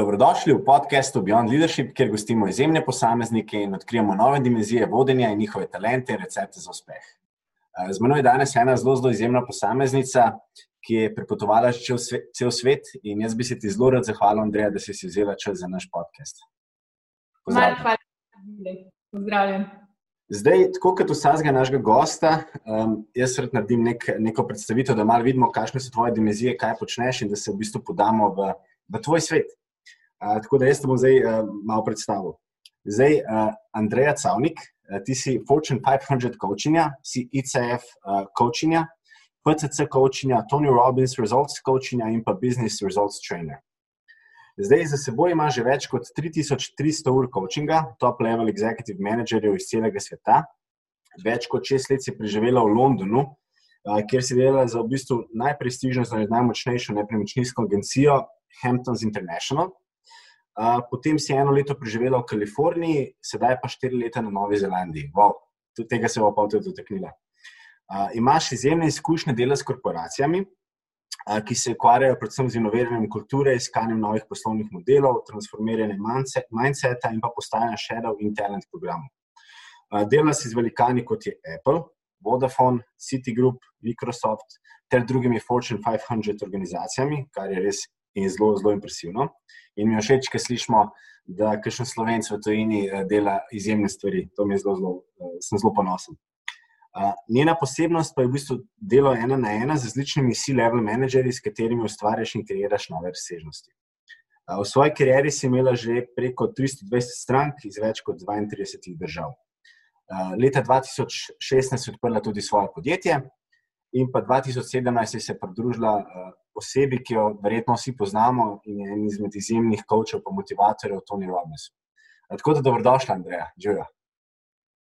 Dobrodošli v podkastu Beyond Leadership, kjer gostimo izjemne posameznike in odkrijemo nove dimenzije vodenja in njihove talente in recepte za uspeh. Eh, z menoj je danes ena zelo, zelo izjemna posameznica, ki je prepotovala cel svet in jaz bi se ti zelo rad zahvalil, Andreja, da si si vzela čas za naš podcast. Pozdravljen. Zdaj, tako kot vsakega našega gosta, um, jaz rad naredim nek, neko predstavitev, da malo vidimo, kakšne so tvoje dimenzije, kaj počneš in da se v bistvu podamo v, v tvoj svet tako da jaz bom zdaj uh, malo predstavil. Zdaj, uh, Andreja Cavnik, uh, ti si Fortune 500 coachinja, si ICF uh, coachinja, PCC coachinja, Tony Robbins results coachinja in pa business results trainer. Zdaj za seboj ima že več kot 3300 ur coachinga, top level executive managerjev iz celega sveta. Več kot šest let si preživela v Londonu, kjer si delala za v bistvu najprestižnejšo in najmočnejšo nepremičninsko agencijo Hamptons International potem si eno leto preživela v Kaliforniji, sedaj pa štiri leta na Novi Zelandiji. Wow, tudi tega se bo pa tudi dotaknila. Uh, imaš izjemne izkušnje dela s korporacijami, uh, ki se ukvarjajo predvsem z inoviranjem kulture, iskanjem novih poslovnih modelov, transformiranjem mindseta in pa postavljanjem shadow in talent programov. Uh, dela si z velikani kot je Apple, Vodafone, Citigroup, Microsoft ter drugimi Fortune 500 organizacijami, kar je res in zelo, zelo impresivno. In mi je všeč, ker slišimo, da kakšen slovenc v tujini eh, dela izjemne stvari. To mi je zelo, zelo, uh, sem zelo ponosen. Uh, njena posebnost pa je v bistvu delo ena na ena z različnimi C-level menedžerji, s katerimi ustvarjaš in kreiraš nove razsežnosti. Uh, v svoji karieri si imela že preko 320 strank iz več kot 32 držav. Uh, leta 2016 je odprla tudi svoje podjetje, in pa 2017 je se pridružila osebi, ki jo verjetno vsi poznamo in je en izmed izjemnih coachov in motivatorjev, Tony Robbins. Tako da dobrodošla, Andreja, živijo.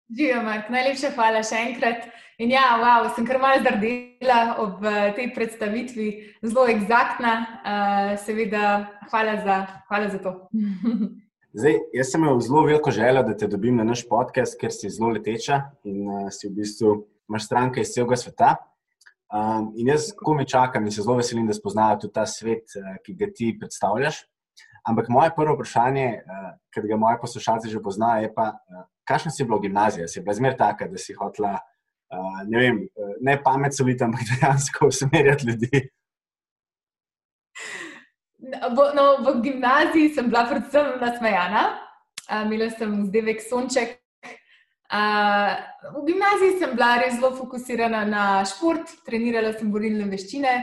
Živijo, Mark, najlepša hvala še enkrat. In ja, wow, sem kar malce zdrdela ob eh, tej predstavitvi, zelo eksaktna. Uh, seveda, hvala za, hvala za to. Zdaj, jaz sem imel zelo veliko željo, da te dobim na naš podcast, ker si zelo leteča in uh, si v bistvu imaš stranke iz celega sveta. Um, in jaz, ko me čakam, in se zelo veselim, da spoznajo tudi ta svet, uh, ki ga ti predstavljaš. Ampak moje prvo vprašanje, uh, ki ga moje poslušalce že poznajo, je uh, kakšna si bila gimnazija? Si bila zmer taka, da si hotela, uh, ne vem, ne pamet soliti, ampak dejansko usmerjati ljudi. No, no, v gimnaziji sem bila predvsem nasmejana. Imela sem zdevek sonček, v gimnaziji sem bila res zelo fokusirana na šport, trenirala sem borilne veščine,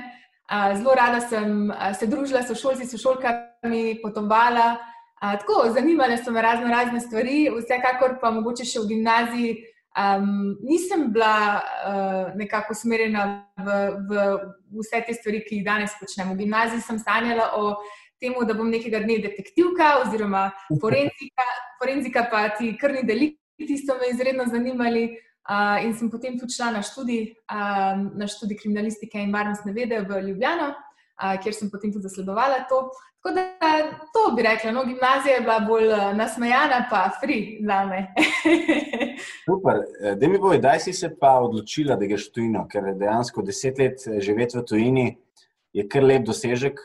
uh, zelo rada sem uh, se družila s šolci, s šolkami, potovala. Uh, tako, zanimale so me razno razne stvari, vsekakor pa mogoče še v gimnaziji um, nisem bila uh, nekako usmerjena v, v vse te stvari, ki jih danes počnem. V gimnaziji sem sanjala o tem, da bom nekega dne detektivka oziroma forenzika, forenzika pa ti krni delik ki so me izredno zanimali. Uh, in sem potem tudi šla na študij, uh, na študij kriminalistike in varnostne vede v Ljubljano, uh, kjer sem potem tudi zasledovala to. Tako da to bi rekla, no, gimnazija je bila bolj nasmejana, pa free za me. Super. Da mi boj, daj si se pa odločila, da greš v tujino, ker dejansko deset let živeti v tujini je kar lep dosežek.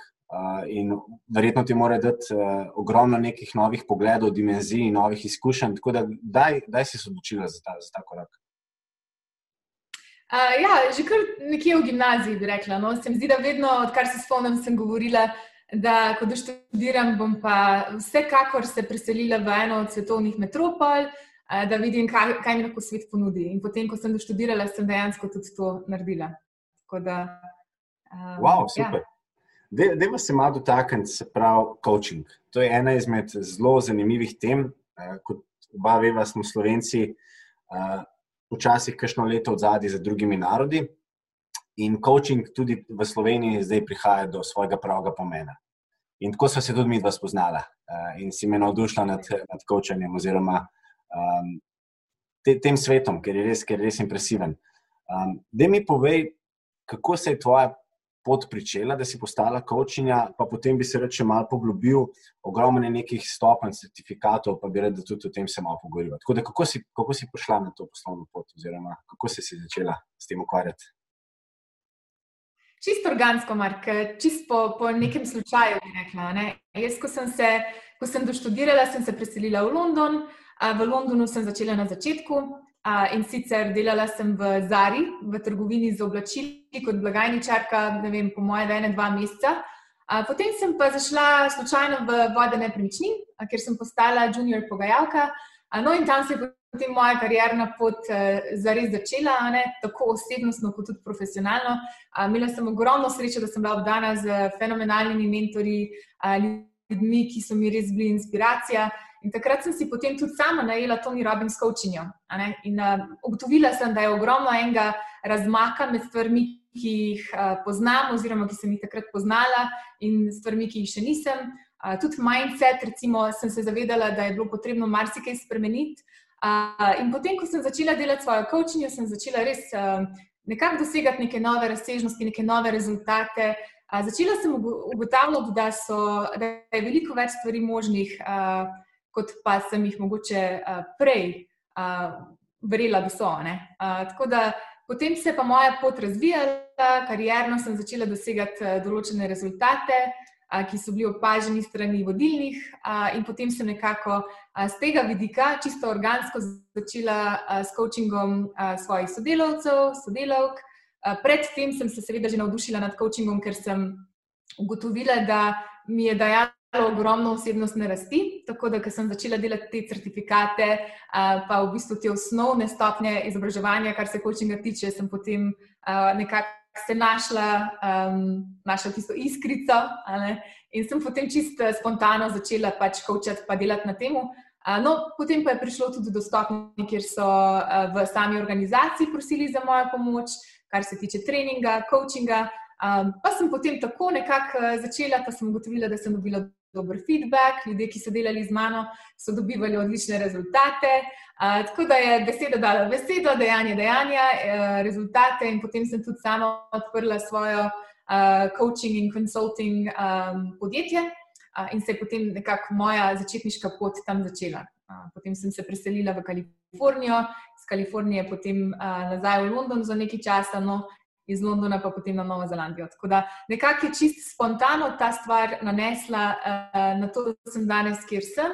In verjetno ti mora dati uh, ogromno nekih novih pogledov, dimenzij novih izkušenj. Tako da, daj, daj si se odločila za ta, za ta korak. Uh, ja, že kar nekje v gimnaziji bi rekla. No? Se mi zdi, da vedno, odkar se spomnim, sem govorila, da ko doštudiram, bom pa vsekakor se preselila v eno od svetovnih metropol, uh, da vidim, kaj, kaj mi lahko svet ponudi. In potem, ko sem doštudirala, sem dejansko tudi to naredila. Da, um, wow, super. Ja. Dejmo se malo dotakniti, se pravi, coaching. To je ena izmed zelo zanimivih tem. Eh, kot oba veva, smo Slovenci eh, včasih kakšno leto od zadaj za drugimi narodi. In coaching tudi v Sloveniji zdaj prihaja do svojega pravega pomena. In tako so se tudi mi dva spoznala eh, in si me navdušila nad, nad coachanjem oziroma um, te, tem svetom, ker je res, ker je res impresiven. Um, da mi povej, kako se je tvoja pot pričela, da si postala coachinja, pa potem bi se reče malo poglobil, ogromno nekih stopenj, certifikatov, pa bi rekel, da tudi o tem se malo pogovoril. Tako da, kako si, kako si prišla na to poslovno pot, oziroma kako si se začela s tem ukvarjati? čisto organsko, Mark, čisto po, po nekem slučaju. Rekla, ne? Jaz, ko sem, se, ko sem doštudirala, sem se preselila v London. V Londonu sem začela na začetku in sicer delala sem v Zari, v trgovini z oblačili, kot blagajničarka, ne vem, po moje, ene, dva meseca. Potem sem pa zašla slučajno v vode nepremičnin, ker sem postala junior pogajalka. No, in tam se je potem moja karjerna pot uh, zares začela, ne? tako osebnostno, kot tudi profesionalno. Uh, imela sem ogromno srečo, da sem bila obdana z fenomenalnimi mentori, uh, ljudmi, ki so mi res bili inspiracija. In takrat sem si potem tudi sama najela Tony Robbins coachinjo. In uh, ugotovila sem, da je ogromno enega razmaka med stvarmi, ki jih uh, poznam, oziroma ki sem jih takrat poznala, in stvarmi, ki jih še nisem. Uh, tudi mindset, recimo, sem se zavedala, da je bilo potrebno marsikaj spremeniti. Uh, in potem, ko sem začela delati svojo coachinjo, sem začela res uh, nekako dosegati neke nove razsežnosti, neke nove rezultate. Uh, začela sem ugotavljati, da, so, da je veliko več stvari možnih, uh, kot pa sem jih mogoče uh, prej uh, verjela, da so. Uh, tako da potem se je pa moja pot razvijala, karjerno sem začela dosegati uh, določene rezultate ki so bili opaženi strani vodilnih, in potem sem nekako z tega vidika čisto organsko začela s coachingom svojih sodelavcev, sodelavk. Predtem sem se seveda že navdušila nad coachingom, ker sem ugotovila, da mi je dajalo ogromno osebnostne rasti. Tako da, ko sem začela delati te certifikate, pa v bistvu te osnovne stopnje izobraževanja, kar se coachinga tiče, sem potem nekako se našla, um, našla tisto iskrico in sem potem čisto spontano začela pač kočati in delati na tem. Uh, no, potem pa je prišlo tudi do stopnje, kjer so uh, v sami organizaciji prosili za mojo pomoč, kar se tiče treninga, coachinga. Um, pa sem potem tako nekako začela, pa sem ugotovila, da sem dobila dober feedback, ljudje, ki so delali z mano, so dobivali odlične rezultate. Uh, tako da je beseda dala besedo, dejanje dejanja, uh, rezultate, in potem sem tudi sama odprla svojo uh, coaching in consulting um, podjetje, uh, in se je potem nekako moja začetniška pot tam začela. Uh, potem sem se preselila v Kalifornijo, iz Kalifornije potem uh, nazaj v London za nekaj časa, no, iz Londona pa potem na Novo Zelandijo. Tako da nekako je čisto spontano ta stvar nanesla uh, na to, da sem danes, kjer sem.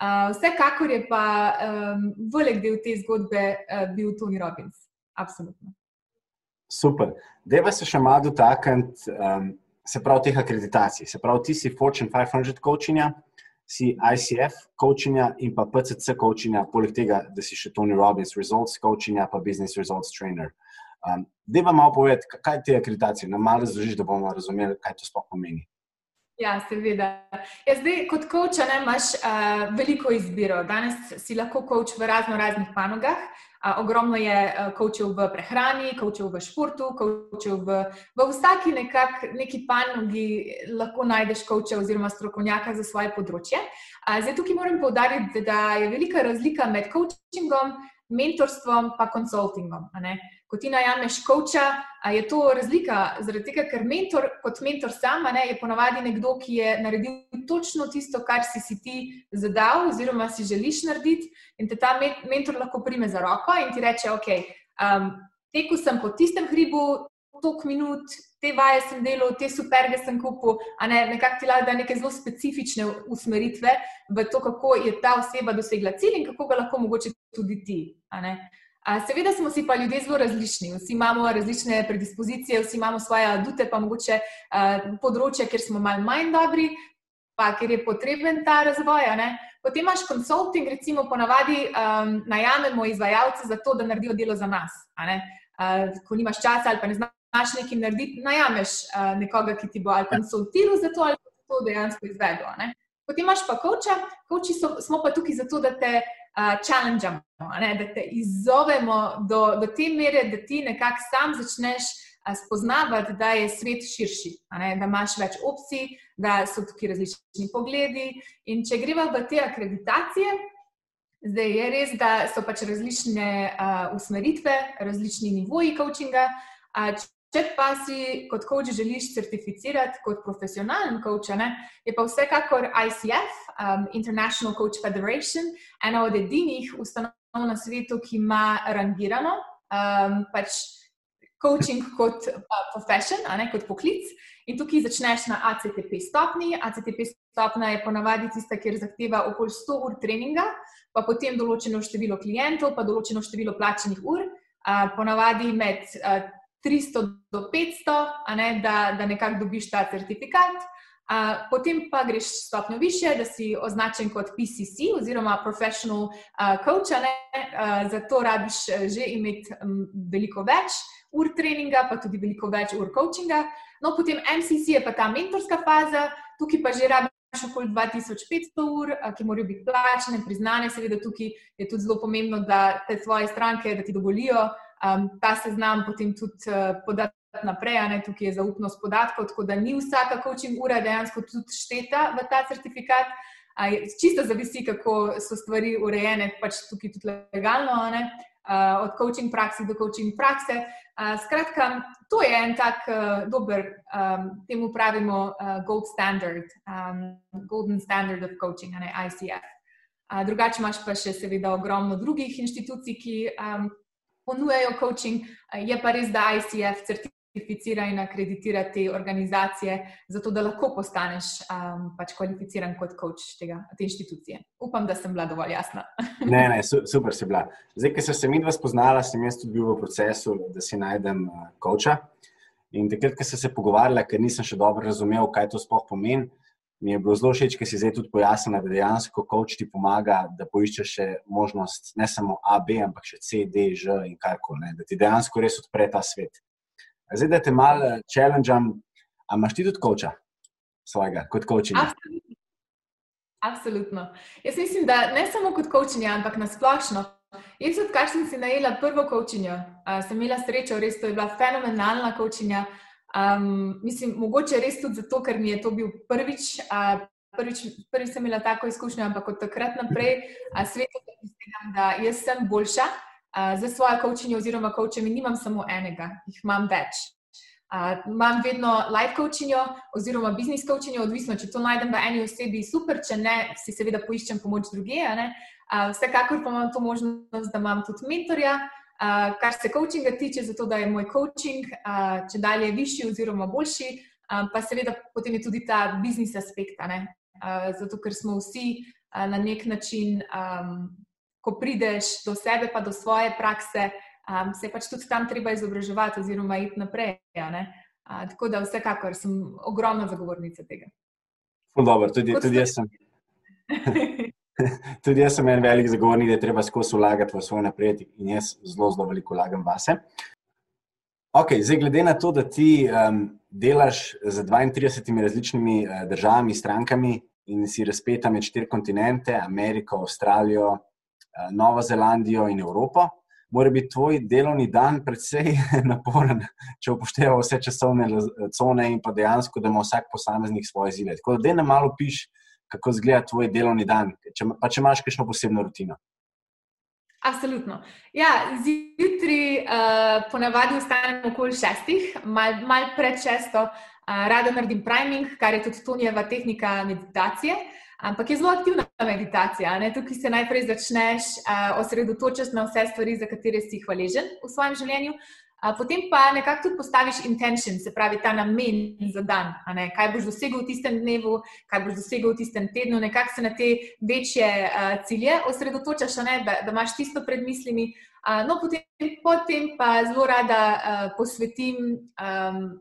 Uh, vsekakor je pa um, velik del te zgodbe uh, bil Tony Robbins. Absolutno. Super. Deva se še malo dotakniti, um, se pravi, teh akreditacij. Se pravi, ti si Fortune 500 coachinja, si ICF coachinja in pa PCC coachinja, poleg tega, da si še Tony Robbins results coachinja, pa business results trainer. Uh, Um, Dej vam malo povedati, kaj te akreditacije, nam malo razložiš, da bomo razumeli, kaj to sploh pomeni. Ja, seveda. Ja, zdaj, kot koča, imaš uh, veliko izbiro. Danes si lahko koč v razno raznih panogah. Uh, ogromno je kočev uh, v prehrani, kočev v športu, kočev v, v vsaki nekak, neki panogi lahko najdeš koča oziroma strokovnjaka za svoje področje. Uh, zdaj, tukaj moram povdariti, da je velika razlika med coachingom, mentorstvom in konsultingom ko ti najameš koča, je to razlika, zaradi tega, ker mentor, kot mentor sama, ne, je ponavadi nekdo, ki je naredil točno tisto, kar si, si ti zadal, oziroma si želiš narediti, in te ta mentor lahko prime za roko in ti reče: Ok, um, tekel sem po tistem hribu, toliko minut, te vaje sem delal, te superge sem kupil, a ne nekako ti da neke zelo specifične usmeritve v to, kako je ta oseba dosegla cilj in kako ga lahko mogoče tudi ti. Seveda smo si pa ljudje zelo različni, vsi imamo različne predispozicije, vsi imamo svoje adute, pa mogoče uh, področje, kjer smo malo manj dobri, pa kjer je potreben ta razvoj. Potem imaš konsulting, recimo, ponavadi um, najamemo izvajalce za to, da naredijo delo za nas. Uh, ko nimaš časa ali pa ne znaš nekaj narediti, najameš uh, nekoga, ki ti bo ali konsultiral za to, ali pa to dejansko izvedel. Potem imaš pa koča, koči so, smo pa tukaj zato, da te challengemo, da te izzovemo do, do te mere, da ti nekako sam začneš spoznavati, da je svet širši, da imaš več opcij, da so tukaj različni pogledi. In če greva v te akreditacije, zdaj je res, da so pač različne uh, usmeritve, različni nivoji coachinga. Uh, Če pa si kot coach želiš certificirati kot profesionalen coach, ne, je pa vsekakor ICF, um, International Coach Federation, ena od edinih ustanov na svetu, ki ima rangirano. Um, pač coaching kot uh, profession, ne, kot poklic. In tukaj začneš na ACTP stopni. ACTP stopna je ponavadi tista, kjer zahteva okoli 100 ur treninga, pa potem določeno število klientov, pa določeno število plačenih ur, uh, ponavadi med uh, 300 do 500, ne, da, da nekako dobiš ta certifikat. Uh, potem pa greš stopnjo više, da si označen kot PCC oziroma Professional uh, Coach, uh, zato rabiš že imeti um, veliko več ur treninga, pa tudi veliko več ur coachinga. No, potem MCC je pa ta mentorska faza, tukaj pa že rabiš okoli 2500 ur, uh, ki morajo biti plačene, priznane. Seveda, tukaj je tudi zelo pomembno, da te svoje stranke, da ti dovolijo um, ta seznam potem tudi uh, podati naprej, a ne tukaj je zaupnost podatkov, tako da ni vsaka coaching ura dejansko tudi šteta v ta certifikat. Čisto zavisi, kako so stvari urejene, pač tukaj tudi legalno, uh, od coaching praksi do coaching prakse. Uh, skratka, to je en tak uh, dober, um, temu pravimo uh, gold standard, um, golden standard of coaching, ne ICF. Uh, drugače imaš pa še seveda ogromno drugih inštitucij, ki um, ponujajo coaching, uh, je pa res, da ICF certificira in akreditira te organizacije, zato da lahko postaneš um, pač kvalificiran kot coach tega, te inštitucije. Upam, da sem bila dovolj jasna. ne, ne, super si bila. Zdaj, ki sem se mi dva spoznala, sem jaz tudi bil v procesu, da si najdem coacha. In takrat, ko sem se pogovarjala, ker nisem še dobro razumel, kaj to sploh pomeni. Mi je bilo zelo všeč, ker si zdaj tudi pojasnila, da dejansko coach ti pomaga, da poiščeš še možnost ne samo A, B, ampak še C, D, Ž in karkoli. Da ti dejansko res odpre ta svet. Zdaj, da te malo challengem, ali imaš ti tudi koča svojega, kot kočinja? Absolutno. Absolutno. Jaz mislim, da ne samo kot kočinja, ampak na splošno. Jaz, odkar sem si najela prvo kočinjo, uh, sem imela srečo, res to je bila fenomenalna kočinja. Um, mislim, mogoče res tudi zato, ker mi je to bil prvič. Uh, Prvič, prvič sem imela tako izkušnjo, ampak od takrat naprej svetu mislim, da jaz sem boljša, za svojo coachinjo oziroma coachemi nimam samo enega, jih imam več. Uh, imam vedno life coachinjo oziroma business coachinjo, odvisno, če to najdem v eni osebi, super, če ne, si seveda poiščem pomoč druge. Uh, vsekakor pa imam to možnost, da imam tudi mentorja, uh, kar se coachinga tiče, zato da je moj coaching uh, če dalje višji oziroma boljši, um, pa seveda potem je tudi ta business aspekt, uh, zato ker smo vsi uh, na nek način. Um, ko prideš do sebe, pa do svoje prakse, um, se pač tudi tam treba izobraževati, oziroma iti naprej. Uh, tako da, vsekakor sem ogromna zagovornica tega. Dobro, tudi, tudi, jaz sem, tudi jaz sem en velik zagovornik, da je treba skozi vlagati v svoj napredek in jaz zelo, zelo veliko vlagam vase. Okay, zdaj, glede na to, da ti um, delaš z 32 različnimi uh, državami, strankami in si razpeta med štiri kontinente, Ameriko, Avstralijo, Eh, Novo Zelandijo in Evropo, mora biti tvoj delovni dan precej naporen, če upošteva vse časovne cone in pa dejansko, da ima vsak posameznik svoje zile. Tako da, da ne malo piš, kako izgleda tvoj delovni dan, če, pa če imaš kakšno posebno rutino. Absolutno. Ja, zjutraj uh, ponavadi vstanem okoli šestih, malo mal pred šesto, uh, rada naredim priming, kar je tudi Tonijeva tehnika meditacije. Uh, Ampak je zelo aktivna meditacija. Ne? Tukaj se najprej začneš uh, osredotočiti na vse stvari, za katere si hvaležen v svojem življenju. Potem pa nekako tudi postaviš intention, se pravi ta namen za dan. Kaj boš dosegel v tistem dnevu, kaj boš dosegel v tistem tednu, nekako se na te večje uh, cilje osredotočaš, da, da imaš tisto pred mislimi. Uh, no, potem, potem pa zelo rada uh, posvetim. Um,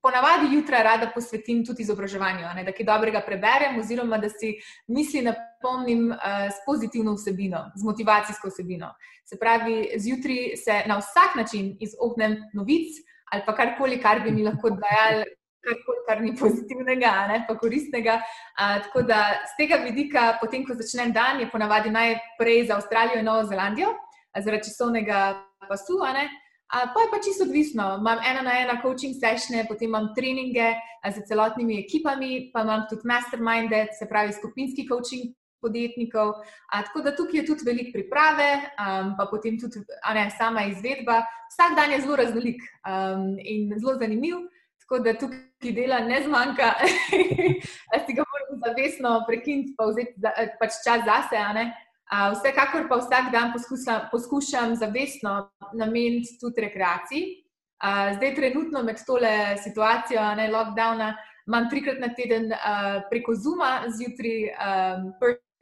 ponavadi jutra rada posvetim tudi izobraževanju, ne, da kaj dobrega preberem, oziroma da si misli napolnim uh, s pozitivno vsebino, z motivacijsko vsebino. Se pravi, zjutraj se na vsak način izognem novic ali pa karkoli, kar bi mi lahko dajal. Karkoli, kar ni pozitivnega, ne, pa koristnega. A, tako da z tega vidika, potem, ko začnem dan, je ponavadi najprej za Avstralijo in Novo Zelandijo, zaradi časovnega pasu, ne, Pa je pa čisto odvisno. Imam ena na ena coaching sešne, potem imam treninge z celotnimi ekipami, pa imam tudi masterminde, se pravi skupinski coaching podjetnikov. A, tako da tukaj je tudi veliko priprave, um, pa potem tudi ne, sama izvedba. Vsak dan je zelo raznolik um, in zelo zanimiv, tako da tukaj dela ne zmanjka, da si ga moram zavestno prekiniti, pa vzeti pač čas zase. Vsekakor pa vsak dan poskušam, poskušam zavestno nameniti tudi rekreaciji. Zdaj, trenutno med tole situacijo, ne lockdowna, imam trikrat na teden preko Zuma zjutraj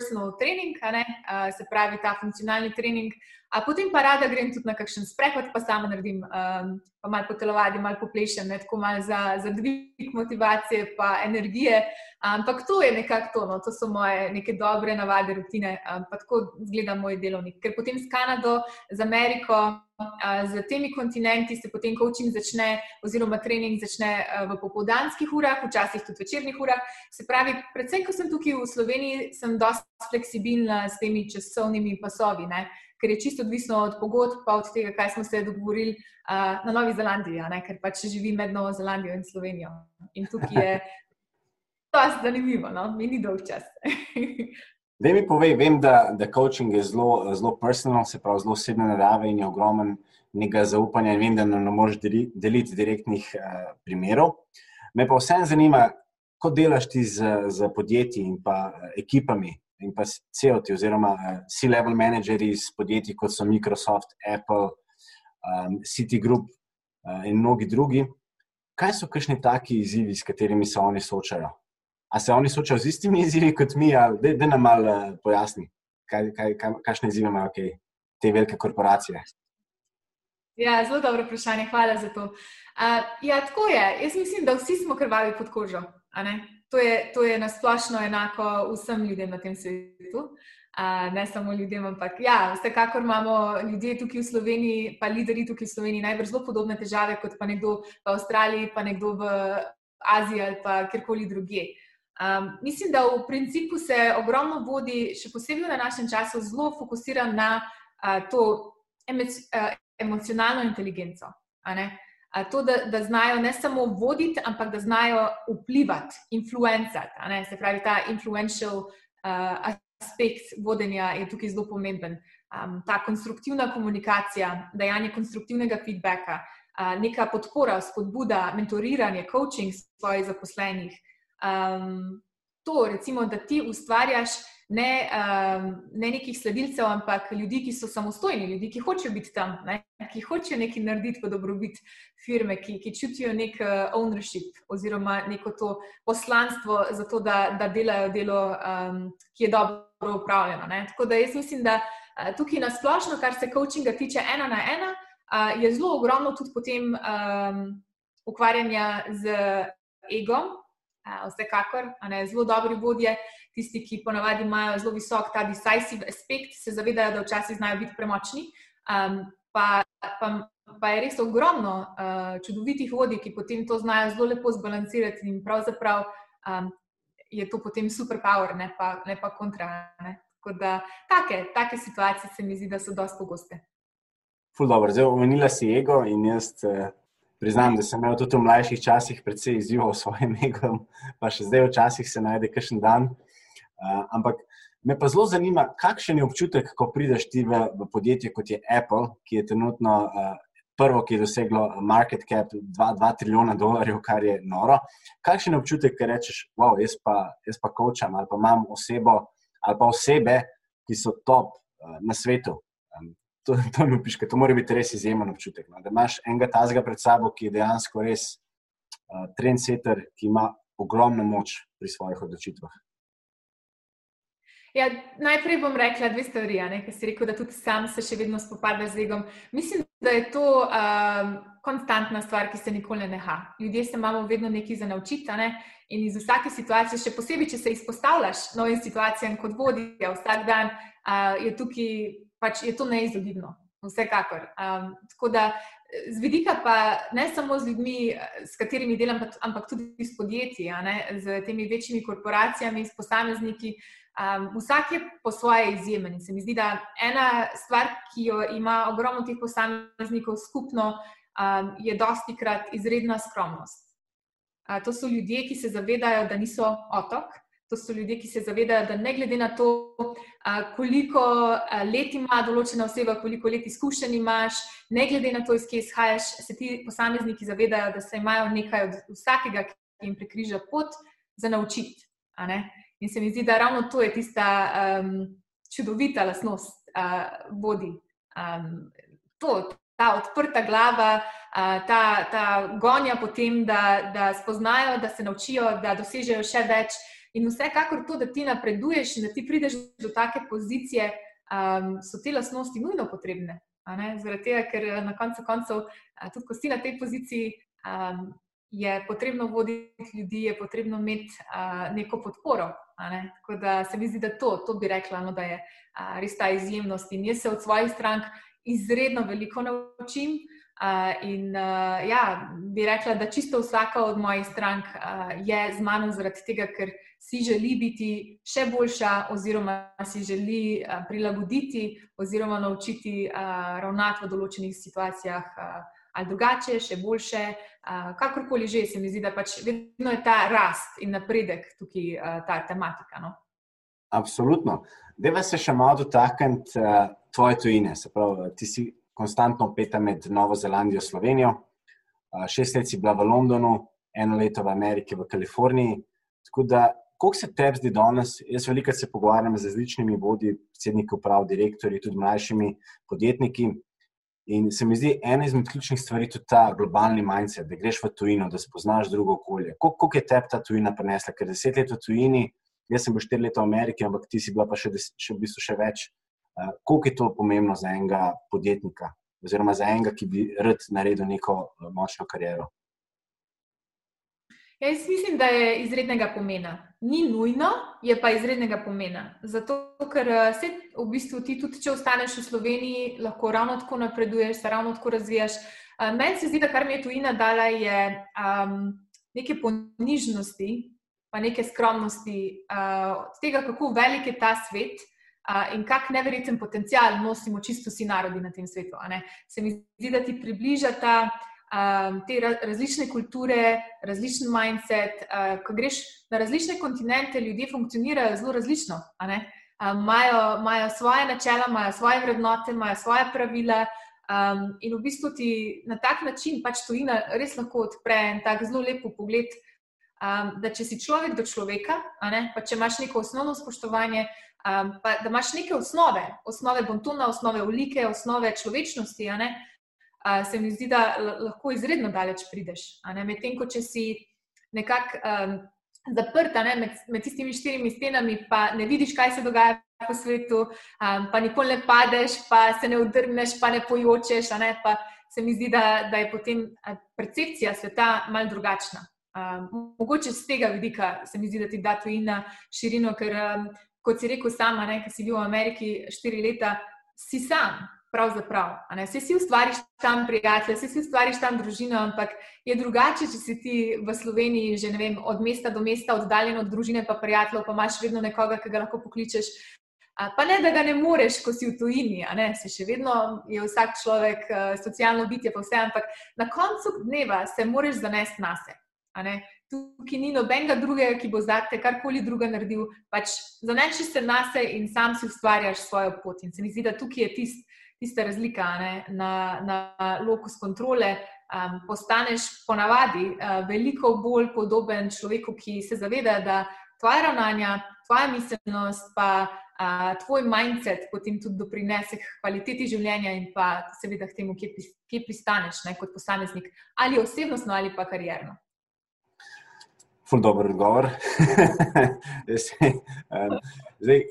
personal training, uh, se pravi ta funkcionalni trening. A potem pa rada grem tudi na kakšen sprehod, pa sama naredim, um, pa malo potelovadi, malo poplešem, ne, tako malo za, za dvig motivacije, pa energije. Ampak to je nekako to, no, to so moje neke dobre navade, rutine, um, pa tako izgleda moj delovnik. Ker potem s Kanado, z Ameriko, uh, z temi kontinenti se potem coaching začne, oziroma trening začne uh, v popoldanskih urah, včasih tudi večernih urah. Se pravi, predvsem, ko sem tukaj v Sloveniji, sem dosti fleksibilna s temi časovnimi pasovi. Ne ker je čisto odvisno od pogodb, pa od tega, kaj smo se dogovorili uh, na Novi Zelandiji, ker pač živi med Novo Zelandijo in Slovenijo. In tukaj je to zanimivo, no? mi ni dolg čas. Da mi povej, vem, da, da coaching je zelo, zelo personal, se pravi zelo osebne narave in je ogromen nekaj zaupanja. Vem, da ne moreš deliti direktnih uh, primerov. Me pa vseeno zanima, kako delaš ti z, z podjetji in pa ekipami, in pa CEO-ti, oziroma uh, C-level menedžerji iz podjetij, kot so Microsoft, Apple, um, Citigroup uh, in mnogi drugi. Kaj so kakšni taki izzivi, s katerimi se oni soočajo? A se oni soočajo z istimi izzivi kot mi, ali da nam malo uh, pojasni, kaj, kaj, kaj, kakšne izzive imajo okay, te velike korporacije? Ja, zelo dobro vprašanje, hvala za to. Uh, ja, tako je. Jaz mislim, da vsi smo krvavi pod kožo to je, to je nasplošno enako vsem ljudem na tem svetu. Uh, ne samo ljudem, ampak ja, vsekakor imamo ljudje tukaj v Sloveniji, pa lideri tukaj v Sloveniji, najbrž zelo podobne težave kot pa nekdo v Avstraliji, pa nekdo v Aziji ali pa kjerkoli drugje. Um, mislim, da v principu se ogromno vodi, še posebej v našem času, zelo fokusira na uh, to emoci uh, emocionalno inteligenco. Uh, to, da, da znajo ne samo voditi, ampak da znajo vplivati, influencati. Se pravi, ta influential uh, aspekt vodenja je tukaj zelo pomemben. Um, ta konstruktivna komunikacija, dajanje konstruktivnega feedbacka, uh, neka podpora, spodbuda, mentoriranje, coaching svojih zaposlenih. Um, to, recimo, da ti ustvarjaš ne, um, ne nekih sledilcev, ampak ljudi, ki so samostojni, ljudi, ki hočejo biti tam, ne, ki hočejo nekaj narediti v dobrobit firme, ki, ki čutijo nek uh, ownership oziroma neko to poslanstvo za to, da, da delajo delo, um, ki je dobro upravljeno. Ne. Tako da jaz mislim, da uh, tukaj na splošno, kar se coachinga tiče ena na ena, uh, je zelo ogromno tudi potem um, ukvarjanja z egom. Vsekakor, ne, zelo dobri vodje, tisti, ki ponavadi imajo zelo visok ta decisive aspekt, se zavedajo, da včasih znajo biti premočni. Um, pa, pa, pa je res ogromno uh, čudovitih vodij, ki potem to znajo zelo lepo zbalansirati in pravzaprav um, je to potem superpower, ne pa, ne pa kontra. Ne? Tako da take, take situacije se mi zdi, da so dosti pogoste. Zdaj, omenila si ego in jaz. Uh... Priznam, da sem imel tudi v mlajših časih precej izzivov s svojim egom, pa še zdaj včasih se najde kakšen dan, Uh, ampak me pa zelo zanima, kakšen je občutek, ko prideš ti v, v podjetje kot je Apple, ki je trenutno uh, prvo, ki je doseglo market cap 2 trilijona dolarjev, kar je noro. Kakšen je občutek, ki rečeš, wow, jaz pa, jaz pa kočam ali pa imam osebo ali pa osebe, ki so top uh, na svetu. Um, to, to, piška, to mora biti res izjemen občutek. No? Da imaš enega tazga pred sabo, ki je dejansko res uh, trendsetter, ki ima ogromno moč pri svojih odločitvah. Ja, najprej bom rekla dve stvari, ki si rekel, da tudi sam se še vedno spopada z egom. Mislim, da je to um, konstantna stvar, ki se nikoli ne neha. Ljudje se imamo vedno nekaj za naučiti ne? in iz vsake situacije, še posebej, če se izpostavljaš novim situacijam kot vodja vsak dan, uh, je tukaj pač je to neizogibno. Vsekakor. Um, tako da z vidika pa ne samo z ljudmi, s katerimi delam, ampak tudi s podjetji, z temi večjimi korporacijami, s posamezniki. Um, vsak je po svoje izjemen. In se mi zdi, da ena stvar, ki jo ima ogromno teh posameznikov skupno, um, je dosti krat izredna skromnost. Uh, to so ljudje, ki se zavedajo, da niso otok. To so ljudje, ki se zavedajo, da ne glede na to, koliko let ima določena oseba, koliko let izkušenj imaš, ne glede na to, iz kje izhajaš, se ti posamezniki zavedajo, da se imajo nekaj od vsakega, ki jim prekriža pot, za naučiti. In se mi zdi, da ravno to je tista um, čudovita lasnost uh, vodi. Um, to, ta odprta glava, ta, ta gonja po tem, da, da spoznajo, da se naučijo, da dosežejo še več. In vsekakor to, da ti napreduješ in da ti prideš do take pozicije, um, so te lastnosti nujno potrebne. Zaradi tega, ker na koncu koncev, tudi ko si na tej poziciji, um, je potrebno voditi ljudi, je potrebno imeti uh, neko podporo. Ne? Tako da se mi zdi, da to, to bi rekla, no, da je uh, res ta izjemnost. In jaz se od svojih strank izredno veliko naučim. Uh, in uh, ja, bi rekla, da čisto vsaka od mojih strank uh, je z mano zaradi tega, ker si želi biti še boljša, oziroma si želi uh, prilagoditi, oziroma naučiti uh, ravnati v določenih situacijah uh, ali drugače, še boljše. Uh, kakorkoli že, se mi zdi, da pač vedno je ta rast in napredek tukaj uh, ta tematika. No? Absolutno. Deva se še malo dotakniti uh, tvoje tujine. Se pravi, ti si konstantno opeta med Novo Zelandijo in Slovenijo. Šest let si bila v Londonu, eno leto v Ameriki, v Kaliforniji. Tako da, koliko se tebi zdi danes? Jaz veliko se pogovarjam z različnimi vodji, predsedniki uprav, direktorji, tudi mlajšimi podjetniki. In se mi zdi ena izmed ključnih stvari tudi ta globalni mindset, da greš v tujino, da spoznaš drugo okolje. Koliko je tebi ta tujina prinesla? Ker deset let v tujini, jaz sem bil štiri leta v Ameriki, ampak ti si bila pa še, še v bistvu še več. Eh, koliko je to pomembno za enega podjetnika, oziroma za enega, ki bi rad naredil neko eh, močno kariero? Ja, jaz mislim, da je izrednega pomena. Ni nujno, je pa izrednega pomena. Zato, ker eh, se v bistvu ti tudi, če ostaneš v Sloveniji, lahko ravno tako napreduješ, se ravno tako razvijaš. Meni se zdi, da kar mi je tujina dala, je um, neke ponižnosti, pa neke skromnosti, uh, tega, kako velik je ta svet, in kak neverjeten potencial nosimo čisto vsi narodi na tem svetu. Se mi zdi, da ti približata um, te različne kulture, različen mindset. Uh, ko greš na različne kontinente, ljudje funkcionirajo zelo različno. Imajo um, svoje načela, imajo svoje vrednote, imajo svoje pravila. Um, in v bistvu ti na tak način pač tujina res lahko odpre en tak zelo lep pogled, um, da če si človek do človeka, pa če imaš neko osnovno spoštovanje, um, pa, da imaš neke osnove, osnove bontuna, osnove ulike, osnove človečnosti, uh, se mi zdi, da lahko izredno daleč prideš. Medtem ko če si nekako um, zaprt ne, med, med tistimi štirimi stenami, pa ne vidiš, kaj se dogaja po svetu, um, pa nikoli ne padeš, pa se ne udrneš, pa ne pojočeš. Ne, pa se mi zdi, da, da je potem percepcija sveta mal drugačna. Um, mogoče z tega vidika se mi zdi, da ti da tujina širino, ker um, kot si rekel, sama, ki si bil v Ameriki štiri leta, si sam. Pravzaprav, vse si ustvariš tam prijatelje, vse si ustvariš tam družino, ampak je drugače, če si ti v Sloveniji že vem, od mesta do mesta oddaljen od družine, pa prijateljev, pa imaš vedno nekoga, ki ga lahko pokličeš. Pa ne, da ga ne moreš, ko si v tujini, se še vedno je vsak človek socialno bitje, pa vse, ampak na koncu dneva se moraš zanesti na sebe tukaj ni nobenega drugega, ki bo za te karkoli druga naredil. Pač Zaneči se na sebe in sam si ustvarjaš svojo pot. In se mi zdi, da tukaj je tist, tista razlika ne? na, na lokus kontrole. Um, postaneš ponavadi uh, veliko bolj podoben človeku, ki se zaveda, da tvoje ravnanja, tvoja miselnost, pa uh, tvoj mindset potem tudi doprinese k kvaliteti življenja in pa seveda k temu, kje, kje pristaneš ne, kot posameznik, ali osebnostno ali pa karjerno. Ful dobro odgovor. Zdaj,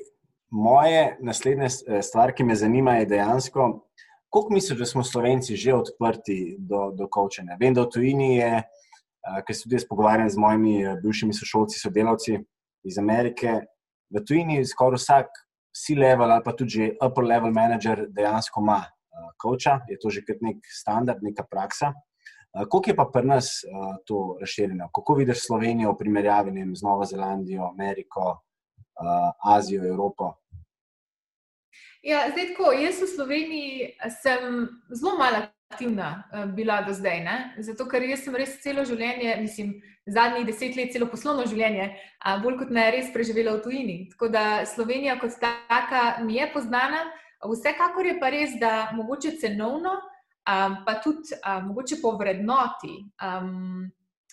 moje naslednje eh, stvar, ki me zanima, je dejansko, koliko misliš, da smo Slovenci že odprti do, do kočenja. Vem, da v tujini je, eh, ker se tudi jaz pogovarjam z mojimi eh, bivšimi sošolci, sodelavci iz Amerike, v tujini skoraj vsak C-level ali pa tudi upper level manager dejansko ima koča, je to že kot nek standard, neka praksa. Kako je pa pri nas to razširjeno? Kako vidiš Slovenijo v primerjavi vem, z Novo Zelandijo, Ameriko, Azijo, Evropo? Ja, zdaj, tako, jaz v Sloveniji sem zelo malo aktivna bila do zdaj. Ne? Zato, ker sem res celo življenje, mislim, zadnjih deset let, celo poslovno življenje, bolj kot ne res preživela v tujini. Tako da Slovenija kot taka mi je poznana. Vsekakor je pa res, da mogoče cenovno um, pa tudi um, mogoče po vrednoti. Um,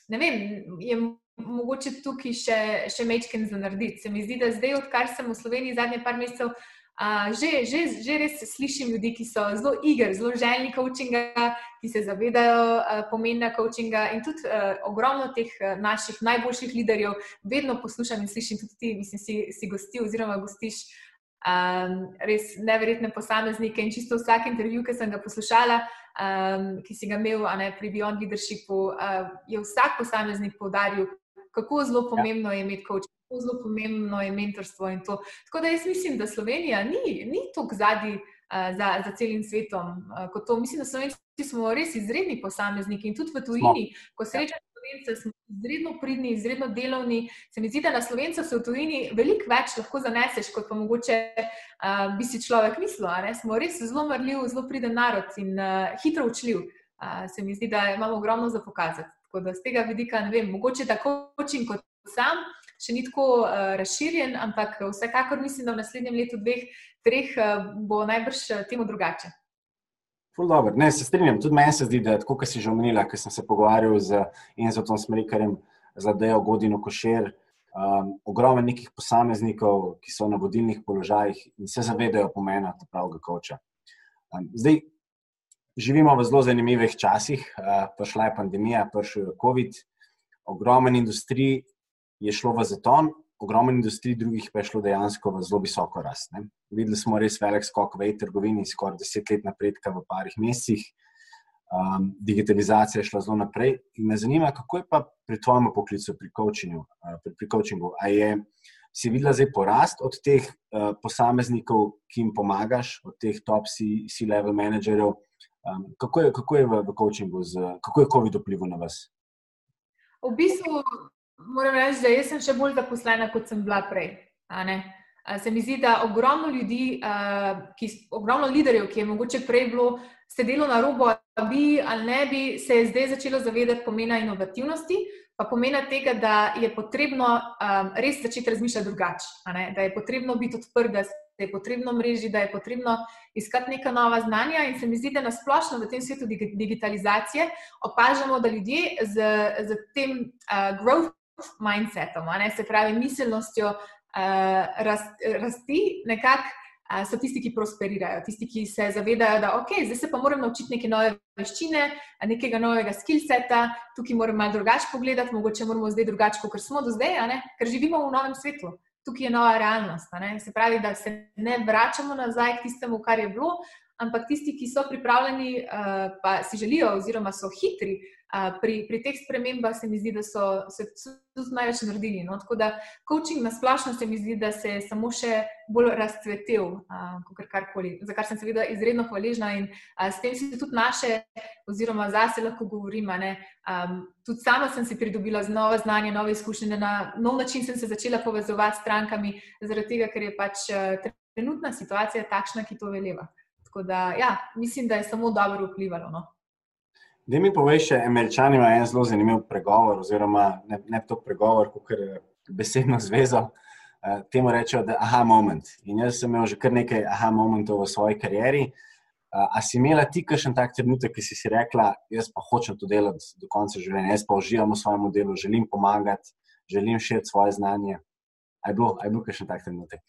ne vem, je mogoče tukaj še, še mečken za narediti. Se mi zdi, da zdaj, odkar sem v Sloveniji zadnje par mesecev, Uh, že, že, že res slišim ljudi, ki so zelo igri, zelo željni coachinga, ki se zavedajo uh, pomena coachinga. In tudi uh, ogromno teh uh, naših najboljših liderjev vedno poslušam in slišim, tudi ti, mislim, si, si gosti oziroma gostiš um, res neverjetne posameznike. In čisto vsak intervju, ki sem ga poslušala, um, ki si ga imel ne, pri Beyond Leadershipu, uh, je vsak posameznik povdaril, kako zelo ja. pomembno je imeti coaching tako zelo pomembno je mentorstvo in to. Tako da jaz mislim, da Slovenija ni, ni tako zadnji uh, za, za celim svetom uh, kot to. Mislim, da Slovenci smo res izredni posamezniki in tudi v tujini, smo. ko srečamo Slovence, smo izredno pridni, izredno delovni. Se mi zdi, da na Slovence se v tujini veliko več lahko zaneseš, kot pa mogoče uh, bi si človek mislil. Smo res zelo marljiv, zelo priden narod in uh, hitro učljiv. Uh, se mi zdi, da imamo ogromno za pokazati. Tako da z tega vidika, ne vem, mogoče tako učim kot sam, še ni tako uh, razširjen, ampak vsekakor mislim, da v naslednjem letu, dveh, treh uh, bo najbrž uh, temu drugače. Ne, se strinjam, tudi meni se zdi, da tako, kot si že omenila, ker sem se pogovarjal z Enzotom Smrikarjem, z Dejo Godino Košer, um, ogromno nekih posameznikov, ki so na vodilnih položajih in se zavedajo pomena pravega koča. Um, zdaj, živimo v zelo zanimivih časih, uh, prišla je pandemija, prišel je COVID, ogromen industrij je šlo v zaton, ogromno industrij, drugih pa je šlo dejansko v zelo visoko rast. Ne. Videli smo res velik skok v trgovini, skoraj deset let napredka v parih mesecih. Um, digitalizacija je šla zelo naprej. In me zanima, kako je pa pri tvojem poklicu, pri coachingu. Uh, pri, pri coachingu. Je, si videla zdaj porast od teh uh, posameznikov, ki jim pomagaš, od teh top C-level menedžerjev? Um, kako, kako je v, v coachingu, z, kako je COVID vplival na vas? V bistvu Moram reči, da sem še bolj zaposlena, kot sem bila prej. Se mi zdi, da ogromno ljudi, ki, ogromno liderjev, ki je mogoče prej bilo sedelo na robu, bi ali ne bi, se je zdaj začelo zavedati pomena inovativnosti, pa pomena tega, da je potrebno res začeti razmišljati drugače, da je potrebno biti odprt, da je potrebno mreži, da je potrebno iskati neka nova znanja. In se mi zdi, da nasplošno v tem svetu digitalizacije opažamo, da ljudje z, z tem uh, growth mindsetom, ne, se pravi, miselnostjo uh, rast, rasti, nekako uh, so tisti, ki prosperirajo, tisti, ki se zavedajo, da ok, zdaj se pa moram naučiti neke nove veščine, nekega novega skillseta, tukaj moram malo drugače pogledati, mogoče moramo zdaj drugače, kot smo do zdaj, ker živimo v novem svetu. Tukaj je nova realnost. Se pravi, da se ne vračamo nazaj k tistemu, kar je bilo, ampak tisti, ki so pripravljeni, uh, pa si želijo, oziroma so hitri, pri, pri teh spremembah se mi zdi, da so se tudi največ naredili. No? Tako da coaching na splošno se mi zdi, da se je samo še bolj razcvetel, kot karkoli, za kar sem seveda izredno hvaležna in a, s tem si tudi naše, oziroma zase lahko govorim. Um, tudi sama sem si pridobila nove znanje, nove izkušnje, na nov način sem se začela povezovati s strankami, zaradi tega, ker je pač trenutna situacija takšna, ki to veleva. Tako da, ja, mislim, da je samo dobro vplivalo. No? Da mi poveš, američani imajo en zelo zanimiv pregovor, oziroma ne, ne to pregovor, kot je besedno zvezo. Uh, temu rečejo, da je aha moment. In jaz sem imel že kar nekaj aha momentov v svoji karieri. Uh, a si imela ti kakšen tak trenutek, ki si si rekla, jaz pa hočem to delati do konca življenja, jaz pa uživam v svojem delu, želim pomagati, želim širiti svoje znanje. Aj bilo, aj bilo kakšen tak trenutek?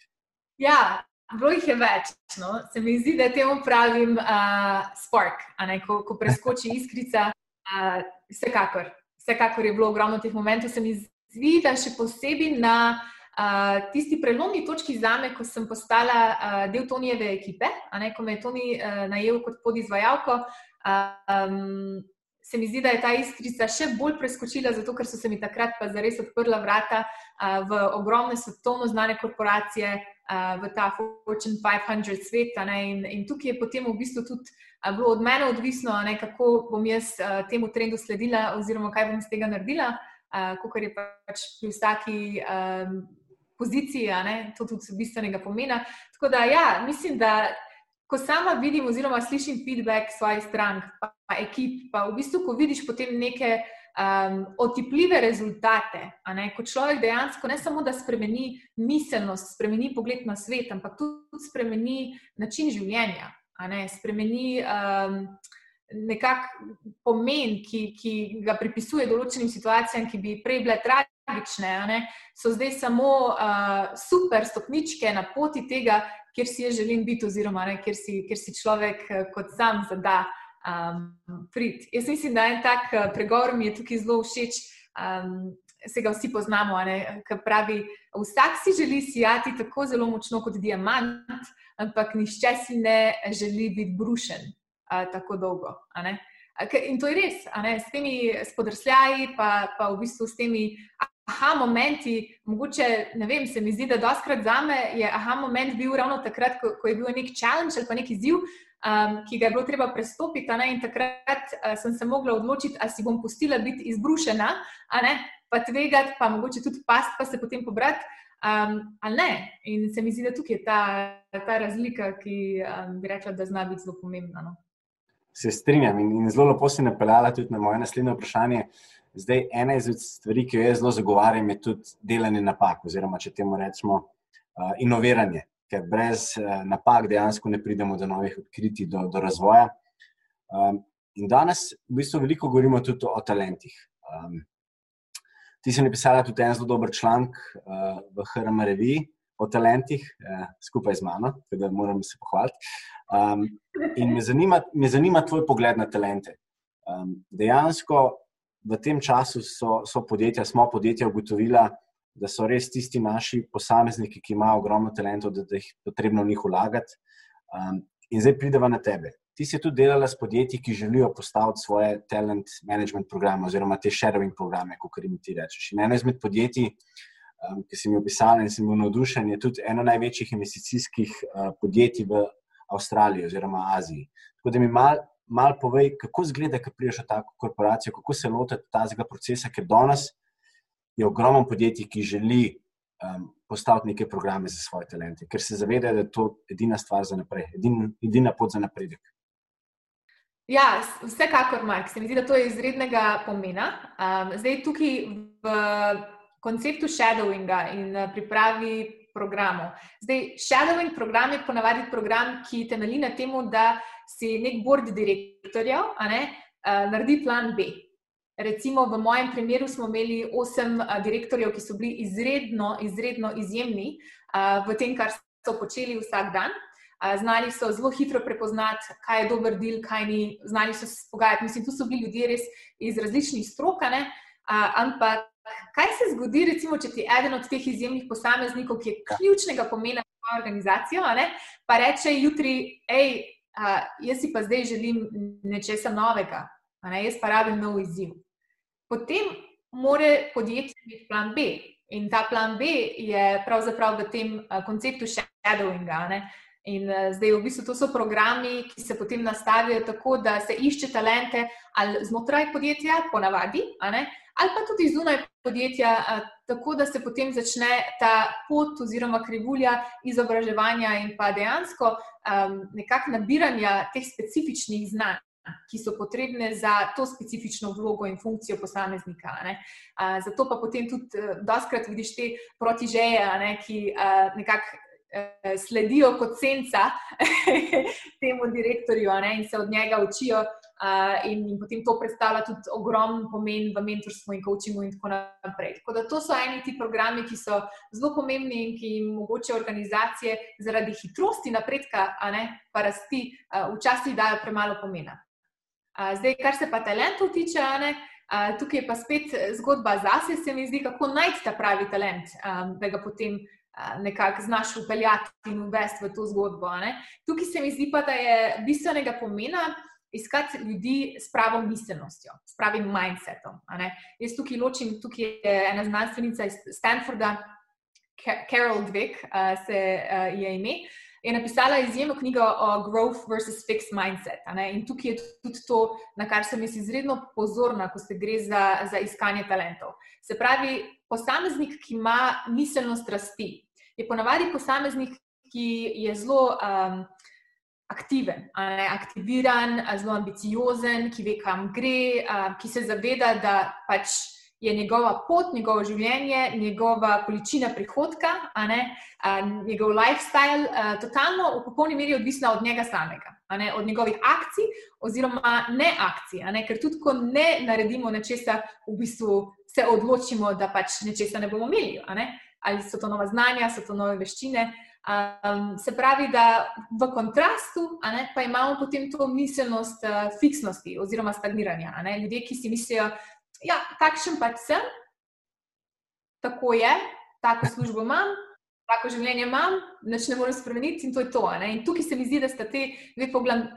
Ja, Bilo jih je več. No? Se mi zdi, da temu pravim uh, spark, ko, ko preskoči iskrica. Uh, vsekakor. vsekakor je bilo ogromno teh momentov. Se mi zdi, da še posebej na uh, tisti prelomni točki za me, ko sem postala uh, del Tonijeve ekipe, ne, ko me je Toni uh, najel kot podizvajalko. Uh, um, Se mi zdi, da je ta iskrica še bolj preskočila, zato ker so se mi takrat pa zares odprla vrata uh, v ogromne svetovno znane korporacije, uh, v ta Fortune 500 svet. In, in tukaj je potem v bistvu tudi uh, bilo od mene odvisno, ne, kako bom jaz uh, temu trendu sledila, oziroma kaj bom iz tega naredila, uh, kot je pač pri vsaki. Um, Poziciji, to tudi bistvenega pomena. Tako da, ja, mislim, da ko sama vidim, oziroma slišim feedback svojih strank, pa, pa ekip, pa v bistvu, ko vidiš potem neke uh, um, otipljive rezultate, ko človek dejansko ne samo da spremeni miselnost, spremeni pogled na svet, ampak tudi spremeni način življenja, spremeni um, nekakšen pomen, ki, ki ga pripisuje določenim situacijam, ki bi prej bile tragične, so zdaj samo uh, super stopničke na poti tega, kjer si jaz želim biti, oziroma ne, kjer, si, kjer si človek uh, kot sam zada um, prid. Jaz mislim, da en tak uh, pregovor mi je tukaj zelo všeč. Um, Se ga vsi poznamo, ki pravi, vsak si želi sijati tako zelo močno kot diamant, ampak nišče si ne želi biti brušen uh, tako dolgo. In to je res, s temi spodrsljaji, pa, pa v bistvu s temi aha momenti. Mogoče, ne vem, se mi zdi, da doskrat za me je aha moment bil ravno takrat, ko, ko je bil nek challenge ali pa nek izziv, um, ki ga je bilo treba prestopiti. In takrat uh, sem se mogla odločiti, ali si bom pustila biti izbrušena, pa tvegati, pa mogoče tudi past, pa se potem pobrati. Um, ali ne? In se mi zdi, da tukaj je ta, ta razlika, ki um, bi rekla, da zna biti zelo pomembna. No? se strinjam in, in zelo lepo si napeljala tudi na moje naslednje vprašanje. Zdaj, ena izmed stvari, ki jo jaz zelo zagovarjam, je tudi delanje napak, oziroma če temu rečemo, uh, inoviranje, ker brez uh, napak dejansko ne pridemo do novih odkritij, do, do razvoja. Um, in danes v bistvu veliko govorimo tudi o talentih. Um, ti si napisala tudi en zelo dober članek uh, v HRM reviji o talentih, uh, skupaj z mano, tako da moram se pohvaliti. Um, in me zanima, me zanima tvoj pogled na talente. Um, dejansko v tem času so, so podjetja, smo podjetja ugotovila, da so res tisti naši posamezniki, ki imajo ogromno talentov, da, da jih je potrebno v njih vlagati. Um, in zdaj prideva na tebe. Ti si tudi delala s podjetji, ki želijo postaviti svoje talent management programe, oziroma te shadowing programe, kot jim ti rečeš. In eno izmed podjetij, um, ki si mi opisala in sem bil navdušen, je tudi eno največjih investicijskih uh, podjetij v Avstraliji oziroma Aziji. Tako da mi malo mal povej, kako izgleda, ko priješ v tako korporacijo, kako se lotiti tega procesa, ker danes je ogromno podjetij, ki želi um, postaviti neke programe za svoje talente, ker se zavedajo, da je to edina stvar za naprej, edin, edina pot za napredek. Ja, vsekakor, Mark, se mi zdi, da to je izrednega pomena. Um, zdaj, tukaj v konceptu shadowinga in pripravi programov. Zdaj, shadowing program je ponavadi program, ki temelji na tem, da si nek board direktorjev ne, uh, naredi plan B. Recimo, v mojem primeru smo imeli osem uh, direktorjev, ki so bili izredno, izredno izjemni uh, v tem, kar so počeli vsak dan. Znali so zelo hitro prepoznati, kaj je dober del, kaj ni, znali so se pogajati. Mislim, tu so bili ljudje res iz različnih strok, uh, ampak kaj se zgodi, recimo, če ti eden od teh izjemnih posameznikov, ki je ključnega pomena za organizacijo, ne, pa reče jutri, hej, uh, jaz si pa zdaj želim nečesa novega, ne, jaz pa rabim nov izziv. Potem mora podjetje imeti plan B. In ta plan B je pravzaprav v tem uh, konceptu shadowinga. Ne. In uh, zdaj, v bistvu, to so programi, ki se potem nastavijo tako, da se išče talente ali znotraj podjetja, ponavadi, ali pa tudi zunaj podjetja, tako da se potem začne ta pot oziroma krivulja izobraževanja in pa dejansko um, nekakšnega nabiranja teh specifičnih znanj. Ki so potrebne za to specifično vlogo in funkcijo posameznika. Uh, zato pa potem tudi, uh, doskrat vidiš te protižeje, ki uh, nekako sledijo kot senca temu direktorju ne, in se od njega učijo, Uh, in, in potem to predstavlja tudi ogromen pomen v mentorstvu in coachingu, in tako naprej. Tako da to so eni ti programi, ki so zelo pomembni in ki jim mogoče organizacije zaradi hitrosti napredka, ne, pa rasti, uh, včasih dajo premalo pomena. Uh, zdaj, kar se pa talentov tiče, ne, uh, tukaj je pa spet zgodba zase, se mi zdi, kako najti ta pravi talent, um, da ga potem. Nekako znaš upeljati in uvesti v to zgodbo. Ne? Tukaj se mi zdi, pa, da je bistvenega pomena, iskati ljudi s pravo miselnostjo, s pravim mindsetom. Jaz tukaj ločim, tukaj je ena znanstvenica iz Stanforda, Carol Dweck, uh, se uh, je ime. Je napisala izjemno knjigo o growth versus fixed mindset. In tukaj je tudi to, na kar sem jaz izredno pozorna, ko se gre za, za iskanje talentov. Se pravi, posameznik, ki ima miselnost rasti, je ponavadi posameznik, ki je zelo um, aktiven, aktiviran, zelo ambiciozen, ki ve, kam gre, ki se zaveda, da pač je njegova pot, njegovo življenje, njegova količina prihodka, ne, a, njegov lifestyle, a, totalno v popolni meri odvisna od njega samega, ne, od njegovih akcij oziroma ne akcij. Ne, ker tudi, ko ne naredimo nečesa, v bistvu se odločimo, da pač nečesa ne bomo imeli. Ne, ali so to nova znanja, so to nove veščine. Um, se pravi, da v kontrastu ne, pa imamo potem to miselnost uh, fiksnosti oziroma stagniranja. Ljudje, ki si mislijo, ja, takšen pač sem, tako je, tako službo imam, tako življenje imam, nič ne morem spremeniti in to je to. In tukaj se mi zdi, da sta te dve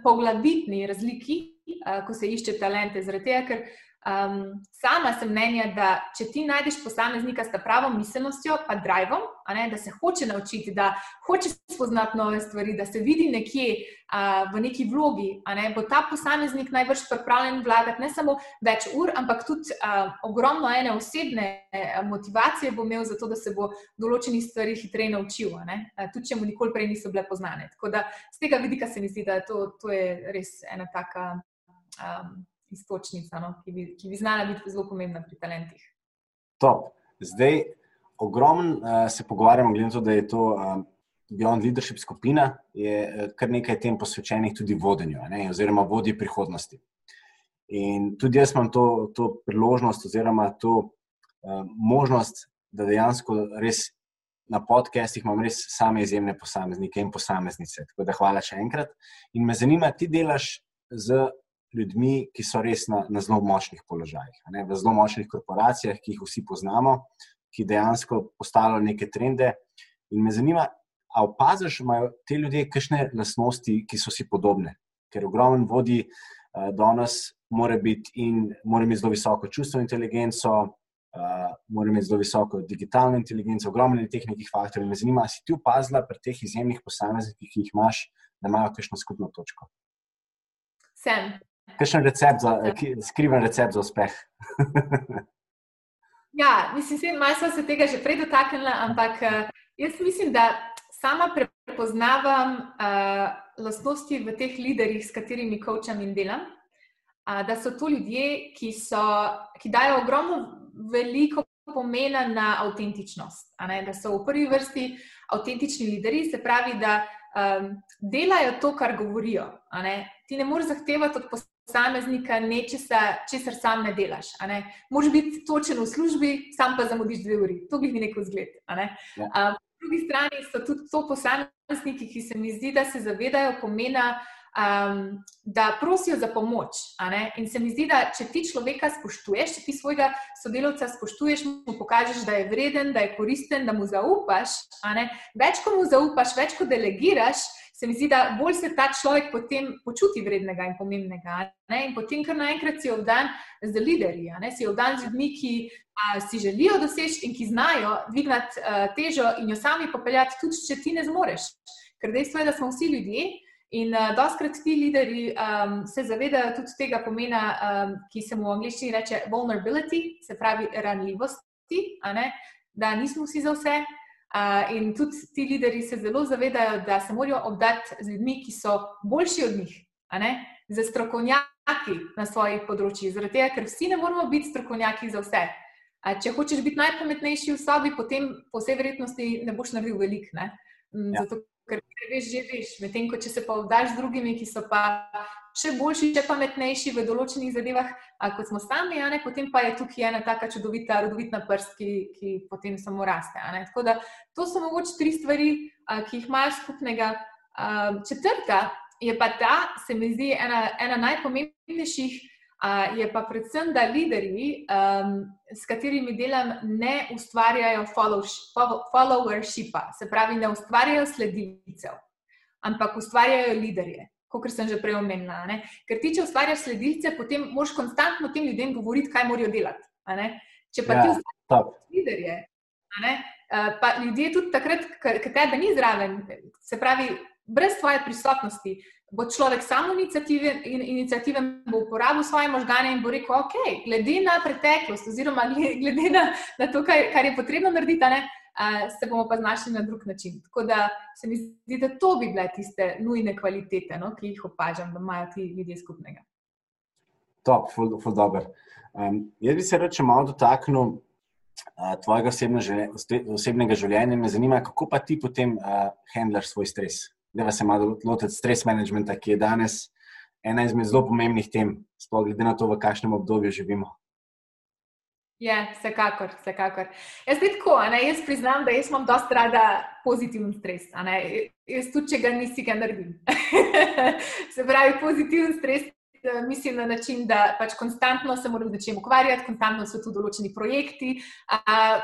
poglavitni razliki, uh, ko se išče talente, zaradi tega, ker Um, sama sem mnenja, da če ti najdeš posameznika s pravo miselnostjo, pa drivom, ne, da se hoče naučiti, da hoče spoznati nove stvari, da se vidi nekje uh, v neki vlogi, ne, bo ta posameznik najbrž pripravljen vlagati ne samo več ur, ampak tudi uh, ogromno ene osebne motivacije bo imel za to, da se bo določeni stvari hitreje naučil, uh, tudi če mu nikoli prej niso bile poznane. Tako da z tega vidika se mi zdi, da to, to je res ena taka. Um, istočnica, no, ki, bi, ki bi znala biti zelo pomembna pri talentih. Top. Zdaj, ogromno uh, se pogovarjamo, glede na to, da je to uh, Beyond Leadership skupina, je uh, kar nekaj tem posvečenih tudi vodenju, ne, oziroma vodji prihodnosti. In tudi jaz imam to, to priložnost, oziroma to uh, možnost, da dejansko res na podcestih imam res same izjemne posameznike in posameznice. Tako da hvala še enkrat. In me zanima, ti delaš z ljudmi, ki so res na, na zelo močnih položajih, ne, v zelo močnih korporacijah, ki jih vsi poznamo, ki dejansko postavljajo neke trende. In me zanima, ali opaziš, da imajo te ljudje kakšne lastnosti, ki so si podobne. Ker ogromen vodi uh, danes mora biti in mora imeti zelo visoko čustveno inteligenco, uh, mora imeti zelo visoko digitalno inteligenco, ogromno teh nekih faktorjev. Me zanima, si ti opazila pri teh izjemnih posameznikih, ki jih imaš, da imajo kakšno skupno točko? Sem. Kakšen recept, za, skriven recept za uspeh? ja, mislim, da smo se tega že prej dotaknili, ampak eh, jaz mislim, da sama prepoznavam uh, lastnosti v teh liderjih, s katerimi kočam in delam. Uh, da so to ljudje, ki, so, ki dajo ogromno veliko pomena na avtentičnost. Da so v prvi vrsti avtentični lideri, se pravi, da um, delajo to, kar govorijo. Ne? Ti ne moreš zahtevati od posameznika nečesa, česar sam ne delaš. Ne? Moš biti točen v službi, sam pa zamudiš dve uri. To bi bil nek vzgled. Ne? Ja. Um, po drugi strani so tudi to posamezniki, ki se mi zdi, da se zavedajo pomena. Um, da prosijo za pomoč. In se mi zdi, da če ti človeka spoštuješ, če ti svojega sodelavca spoštuješ, mu pokažeš, da je vreden, da je koristen, da mu zaupaš. Več, ko mu zaupaš, več, ko delegiraš, se mi zdi, da bolj se ta človek potem počuti vrednega in pomembnega. Ne? In potem, ker naenkrat si obdan z liderji, si obdan z ljudmi, ki a, si želijo doseči in ki znajo dvigniti težo in jo sami popeljati, tudi če ti ne zmoreš. Ker dejstvo je, da smo vsi ljudje. In uh, doskrat ti lideri um, se zavedajo tudi tega pomena, um, ki se mu v angleščini reče vulnerability, se pravi ranljivosti, da nismo vsi za vse, Uh, in tudi ti lideri se zelo zavedajo, da se morajo obdati z ljudmi, ki so boljši od njih, za strokovnjaki na svojih področjih. Zaradi tega, ker vsi ne moramo biti strokovnjaki za vse. Uh, če hočeš biti najpametnejši v sobi, potem po vsej verjetnosti ne boš naredil veliko. Ja. Zato, ker veš, že veš. Medtem ko se pa obdaš z drugimi, ki so pa še boljši, še pametnejši v določenih zadevah, kot smo sami, ne, potem pa je tukaj ena taka čudovita, rodovitna prst, ki, ki potem samo raste. Tako da to so mogoče tri stvari, a, ki jih imajo skupnega. A, četrta je pa ta, se mi zdi, ena, ena najpomembnejših. Uh, je pa predvsem, da lideri, um, s katerimi delam, ne ustvarjajo followershipa, se pravi, ne ustvarjajo sledilcev, ampak ustvarjajo liderje kot sem že prej omenila. Ker ti, če ustvarjaš sledilce, potem moraš konstantno tem ljudem govoriti, kaj morajo delati. Če pa ja, ti ustvarjaš liderje, pa ljudje tudi takrat, ker tebe ni zraven, se pravi, brez tvoje prisotnosti. Bo človek samo inicijativen in inicijativen bo uporabil svoje možgane in bo rekel: OK, glede na preteklost, oziroma glede na, na to, kar, kar je potrebno narediti, ne, se bomo pa znašli na drug način. Tako da se mi zdi, da to bi bile tiste nujne kvalitete, no, ki jih opažam, da imajo ti ljudje skupnega. Top, ful, ful dober. Um, jaz bi se reče malo dotaknil uh, tvojega osebne osebnega življenja. Me zanima, kako pa ti potem uh, handlaš svoj stres. Da se malo lotiti stres managementa, ki je danes ena izmed zelo pomembnih tem, sploh glede na to, v kakšnem obdobju živimo. Ja, vsekakor, vsekakor. Jaz spet tako, ne, jaz priznam, da jaz imam dosta rada pozitiven stres. Jaz tudi, če ga nisi, ga naredim. se pravi, pozitiven stres mislim na način, da pač konstantno se moram z nečim ukvarjati, konstantno so tu določeni projekti.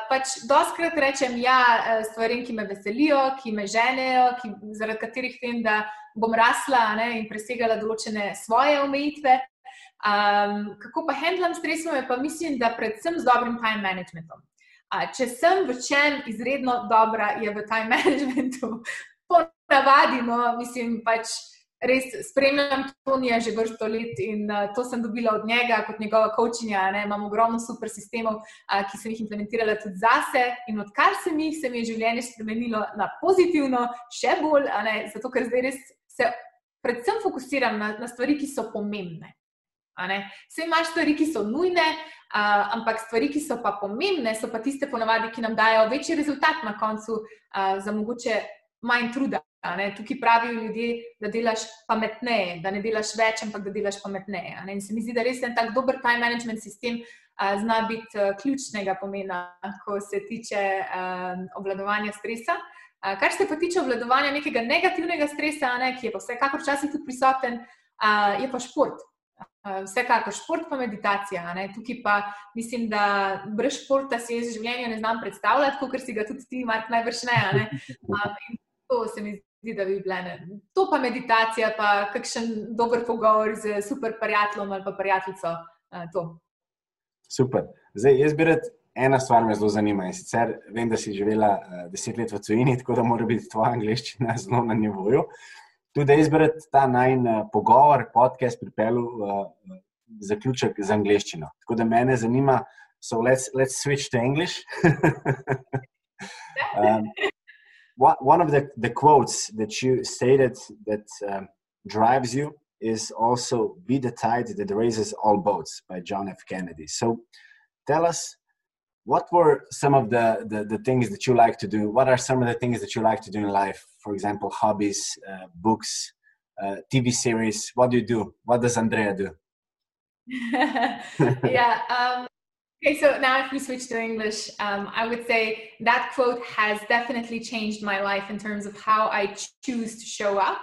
Pač doskrat rečem ja eh, stvarem, ki me veselijo, ki me ženejo, ki, zaradi katerih vem, da bom rasla ne, in presegala določene svoje omejitve. Um, kako pa handlam stresom, pa mislim, da predvsem z dobrim time managementom. Uh, če sem v čem izredno dobra, je v time managementu. Po navadi, no, mislim pač res spremljam Tonija že vrsto let in uh, to sem dobila od njega kot njegova kočinja. Imam ogromno super sistemov, uh, ki sem jih implementirala tudi zase in odkar sem jih, se mi je življenje spremenilo na pozitivno, še bolj, zato ker zdaj res se predvsem fokusiram na, na stvari, ki so pomembne. Vse imaš stvari, ki so nujne, uh, ampak stvari, ki so pa pomembne, so pa tiste ponavadi, ki nam dajo večji rezultat na koncu, uh, za mogoče manj truda. Tukaj pravijo ljudje, da delaš pametneje, da ne delaš več, ampak da delaš pametneje. In se mi zdi, da res en tak dober time management sistem a, zna biti a, ključnega pomena, ko se tiče a, obvladovanja stresa. A, kar se pa tiče obvladovanja nekega negativnega stresa, ne, ki je pa vsekakor včasih tudi prisoten, a, je pa šport. Vsekakor šport, pa meditacija. Ne. Tukaj pa mislim, da brez športa si jaz življenje ne znam predstavljati, kot si ga tudi ti, Mark, najbrž ne. ne. To se mi zdi, da bi bile. Ne. To pa meditacija, pa kakšen dober pogovor z super prijateljem ali pa prijateljico. Uh, super. Zdaj, jaz bi rad ena stvar me zelo zanima. In sicer vem, da si živela uh, deset let v tujini, tako da mora biti tvoja angliščina zelo na nivoju. Tudi jaz bi rad ta najn uh, pogovor, podcast pripeljal uh, zaključek z angliščino. Tako da me zanima, so let's, let's switch to English. um, one of the, the quotes that you stated that um, drives you is also be the tide that raises all boats by john f. Kennedy. So tell us what were some of the, the, the things that you like to do? What are some of the things that you like to do in life? For example hobbies uh, books uh, tv series. What do you do? What does andrea do? Yeah um, Okay, so now if we switch to English, um, I would say that quote has definitely changed my life in terms of how I choose to show up.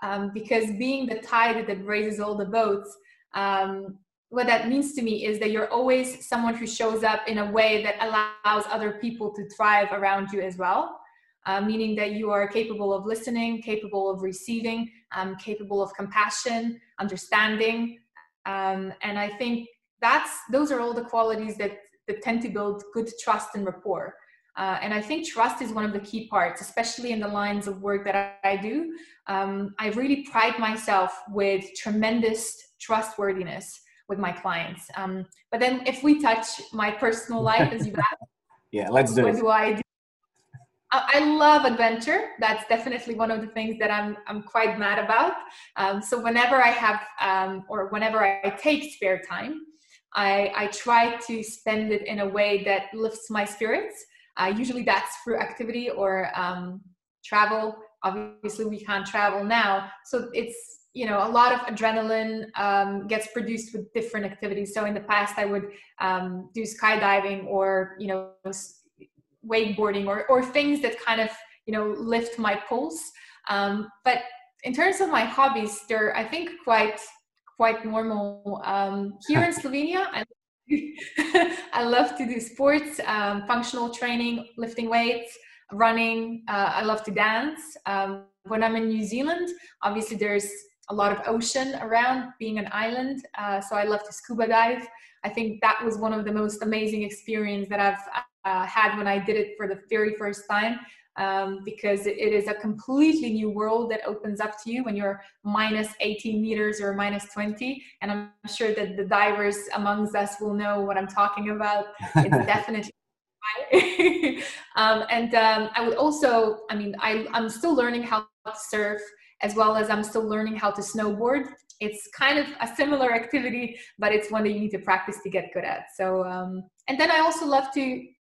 Um, because being the tide that raises all the boats, um, what that means to me is that you're always someone who shows up in a way that allows other people to thrive around you as well. Uh, meaning that you are capable of listening, capable of receiving, um, capable of compassion, understanding. Um, and I think that's those are all the qualities that, that tend to build good trust and rapport. Uh, and I think trust is one of the key parts, especially in the lines of work that I, I do. Um, I really pride myself with tremendous trustworthiness with my clients. Um, but then, if we touch my personal life, as you asked, yeah, let's do what it. do I do? I love adventure. That's definitely one of the things that I'm I'm quite mad about. Um, so whenever I have um, or whenever I take spare time, I, I try to spend it in a way that lifts my spirits. Uh, usually that's through activity or um, travel. Obviously, we can't travel now. So it's, you know, a lot of adrenaline um, gets produced with different activities. So in the past, I would um, do skydiving or, you know, wakeboarding or, or things that kind of, you know, lift my pulse. Um, but in terms of my hobbies, they're, I think, quite quite normal. Um, here in Slovenia, I, I love to do sports, um, functional training, lifting weights, running. Uh, I love to dance. Um, when I'm in New Zealand, obviously there's a lot of ocean around, being an island. Uh, so I love to scuba dive. I think that was one of the most amazing experience that I've uh, had when I did it for the very first time um, because it, it is a completely new world that opens up to you when you're minus 18 meters or minus 20. And I'm sure that the divers amongst us will know what I'm talking about. It's definitely. um, and um, I would also, I mean, I, I'm still learning how to surf as well as I'm still learning how to snowboard. it's kind of a similar activity, but it's one that you need to practice to get good at. So, um, and then I also love to,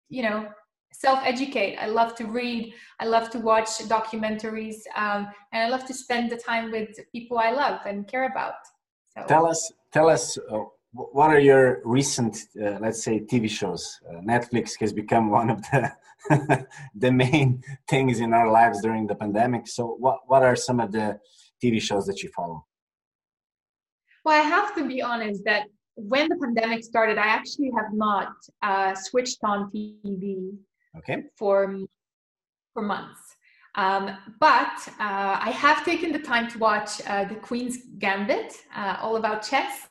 you know, self educate. I love to read. I love to watch documentaries. Um, and I love to spend the time with people I love and care about. So. Tell us, tell us, uh, what are your recent, uh, let's say, TV shows? Uh, Netflix has become one of the the main things in our lives during the pandemic. So, what what are some of the TV shows that you follow? Well, I have to be honest that when the pandemic started, I actually have not uh, switched on TV okay. for for months. Um, but uh, I have taken the time to watch uh, the Queen's Gambit, uh, all about chess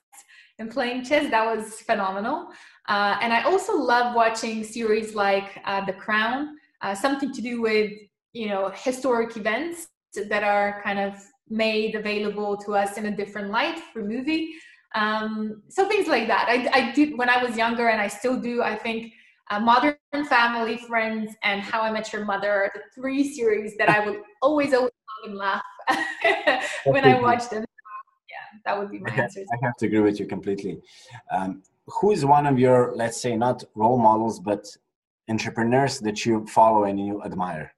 and playing chess. That was phenomenal. Uh, and I also love watching series like uh, The Crown, uh something to do with you know historic events that are kind of made available to us in a different light for movie. Um, so things like that. I, I did when I was younger, and I still do. I think uh, Modern Family, Friends, and How I Met Your Mother are the three series that I will always, always love and laugh when I watch them. Yeah, that would be my answer. I have to agree with you completely. Um, who is one of your, let's say, not role models, but entrepreneurs that you follow and you admire?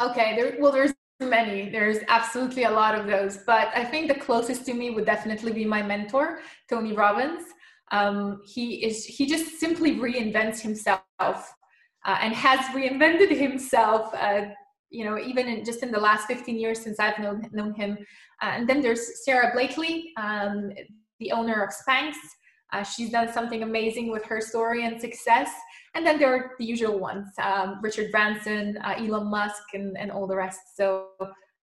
Okay, there, well, there's many. There's absolutely a lot of those, but I think the closest to me would definitely be my mentor, Tony Robbins. Um, he is he just simply reinvents himself uh, and has reinvented himself. Uh, you know, even in, just in the last 15 years since I've known known him. Uh, and then there's sarah Blakely, um, the owner of Spanx. Uh, she's done something amazing with her story and success. And then there are the usual ones um, Richard Branson, uh, Elon Musk, and, and all the rest. So,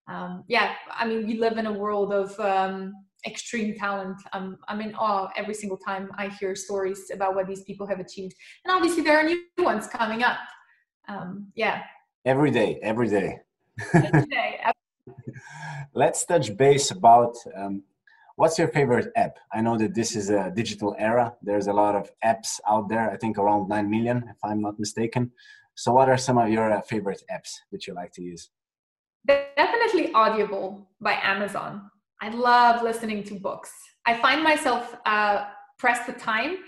um, yeah, I mean, we live in a world of um, extreme talent. Um, I'm in awe every single time I hear stories about what these people have achieved. And obviously, there are new ones coming up. Um, yeah. Every day, every day. every day. Let's touch base about um, what's your favorite app? I know that this is a digital era. There's a lot of apps out there. I think around 9 million, if I'm not mistaken. So, what are some of your uh, favorite apps that you like to use? Definitely Audible by Amazon. I love listening to books. I find myself uh, pressed for time,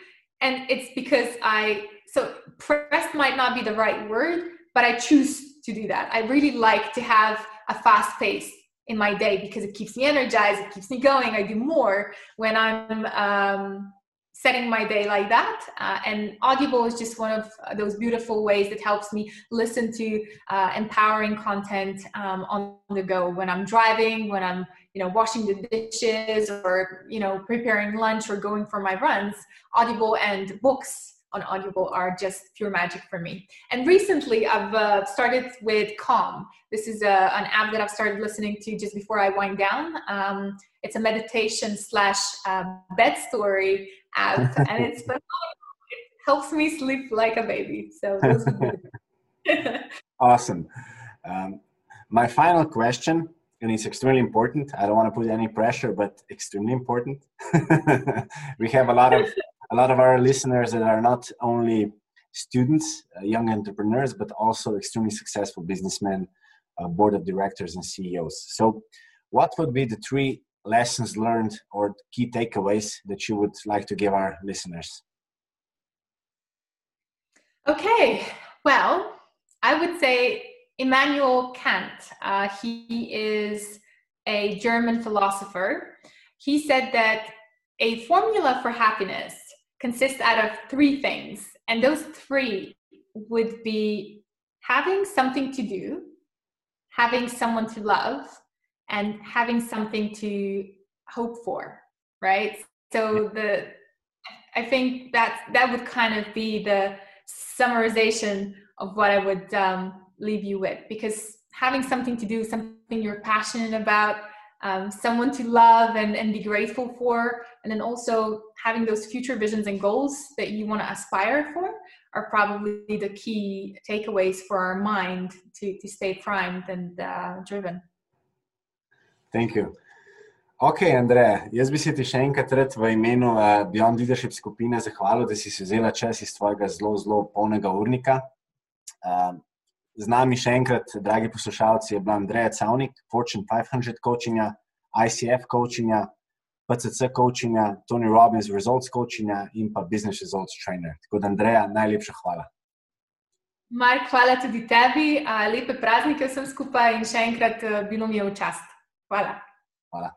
and it's because I so pressed might not be the right word, but I choose to do that. I really like to have a fast pace in my day because it keeps me energized, it keeps me going. I do more when I'm um, setting my day like that. Uh, and Audible is just one of those beautiful ways that helps me listen to uh, empowering content um, on the go when I'm driving, when I'm you know washing the dishes, or you know preparing lunch or going for my runs. Audible and books on Audible are just pure magic for me. And recently, I've uh, started with Calm. This is a, uh, an app that I've started listening to just before I wind down. Um, it's a meditation slash uh, bed story app, and it's it helps me sleep like a baby. So awesome. Um, my final question, and it's extremely important. I don't want to put any pressure, but extremely important. we have a lot of a lot of our listeners that are not only students, uh, young entrepreneurs, but also extremely successful businessmen, uh, board of directors, and CEOs. So, what would be the three lessons learned or key takeaways that you would like to give our listeners? Okay, well, I would say Immanuel Kant. Uh, he is a German philosopher. He said that a formula for happiness consists out of three things. And those three would be having something to do, having someone to love, and having something to hope for, right? So the I think that that would kind of be the summarization of what I would um, leave you with because having something to do, something you're passionate about, um, someone to love and, and be grateful for, and then also having those future visions and goals that you want to aspire for are probably the key takeaways for our mind to, to stay primed and uh, driven. Thank you. Ok, Andrej, jaz bi se ti še enkrat rad v imenu uh, Beyond Leadership skupine zahvalil, da si se vzela čas iz tvojega zelo, zelo polnega urnika. Uh, z nami še enkrat, dragi poslušalci, je bila Andreja Cavnik, Fortune 500 coachinga, ICF coachinga, PCC coachinga, Tony Robbins results coachinga in pa business results trainer. Tako da, Andreja, najlepša hvala. Mark, hvala tudi tebi, lepe praznike vsem skupaj in še enkrat bilo mi je v čast. Hvala. Hvala.